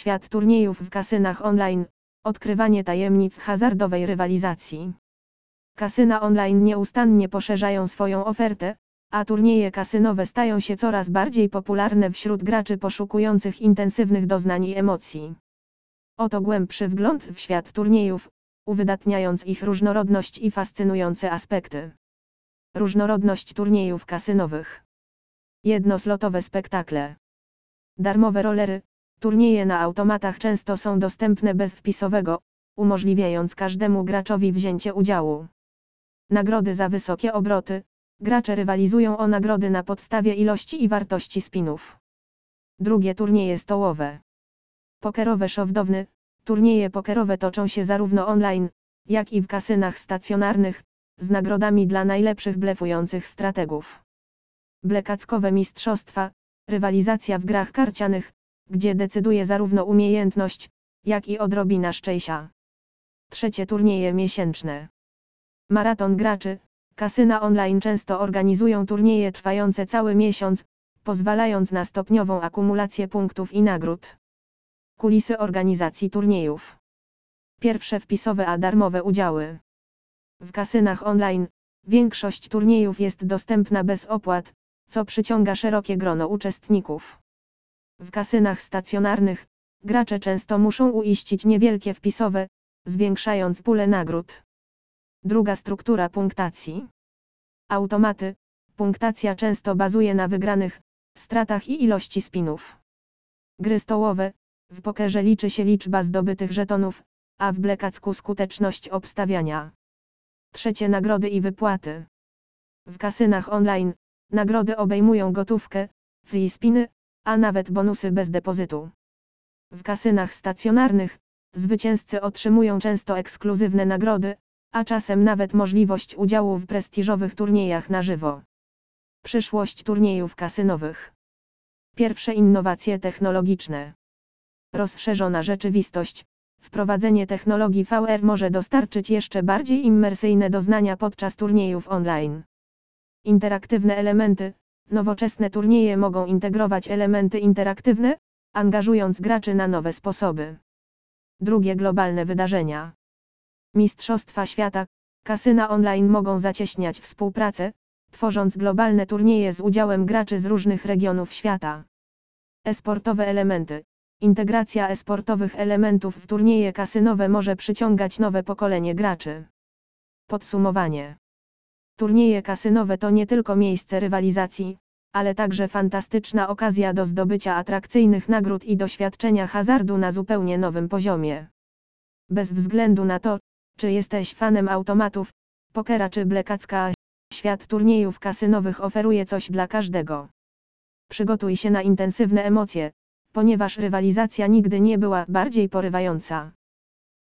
Świat turniejów w kasynach online. Odkrywanie tajemnic hazardowej rywalizacji. Kasyna online nieustannie poszerzają swoją ofertę, a turnieje kasynowe stają się coraz bardziej popularne wśród graczy poszukujących intensywnych doznań i emocji. Oto głębszy wgląd w świat turniejów, uwydatniając ich różnorodność i fascynujące aspekty. Różnorodność turniejów kasynowych. Jednoslotowe spektakle. Darmowe rolery, turnieje na automatach często są dostępne bez wpisowego, umożliwiając każdemu graczowi wzięcie udziału. Nagrody za wysokie obroty, gracze rywalizują o nagrody na podstawie ilości i wartości spinów. Drugie turnieje stołowe. Pokerowe szowdowny, turnieje pokerowe toczą się zarówno online, jak i w kasynach stacjonarnych, z nagrodami dla najlepszych blefujących strategów. Blekackowe mistrzostwa, rywalizacja w grach karcianych, gdzie decyduje zarówno umiejętność, jak i odrobina szczęścia. Trzecie turnieje miesięczne. Maraton graczy, kasyna online często organizują turnieje trwające cały miesiąc, pozwalając na stopniową akumulację punktów i nagród. Kulisy organizacji turniejów. Pierwsze wpisowe a darmowe udziały. W kasynach online, większość turniejów jest dostępna bez opłat, co przyciąga szerokie grono uczestników. W kasynach stacjonarnych, gracze często muszą uiścić niewielkie wpisowe, zwiększając pulę nagród. Druga struktura punktacji. Automaty. Punktacja często bazuje na wygranych, stratach i ilości spinów. Gry stołowe. W pokerze liczy się liczba zdobytych żetonów, a w blekacku skuteczność obstawiania. Trzecie nagrody i wypłaty. W kasynach online, nagrody obejmują gotówkę, free spiny, a nawet bonusy bez depozytu. W kasynach stacjonarnych, zwycięzcy otrzymują często ekskluzywne nagrody, a czasem nawet możliwość udziału w prestiżowych turniejach na żywo. Przyszłość turniejów kasynowych. Pierwsze innowacje technologiczne. Rozszerzona rzeczywistość. Wprowadzenie technologii VR może dostarczyć jeszcze bardziej immersyjne doznania podczas turniejów online. Interaktywne elementy. Nowoczesne turnieje mogą integrować elementy interaktywne, angażując graczy na nowe sposoby. Drugie globalne wydarzenia. Mistrzostwa świata, kasyna online mogą zacieśniać współpracę, tworząc globalne turnieje z udziałem graczy z różnych regionów świata. Esportowe elementy. Integracja esportowych elementów w turnieje kasynowe może przyciągać nowe pokolenie graczy. Podsumowanie. Turnieje kasynowe to nie tylko miejsce rywalizacji, ale także fantastyczna okazja do zdobycia atrakcyjnych nagród i doświadczenia hazardu na zupełnie nowym poziomie. Bez względu na to, czy jesteś fanem automatów, pokera czy blekacka, świat turniejów kasynowych oferuje coś dla każdego. Przygotuj się na intensywne emocje, ponieważ rywalizacja nigdy nie była bardziej porywająca.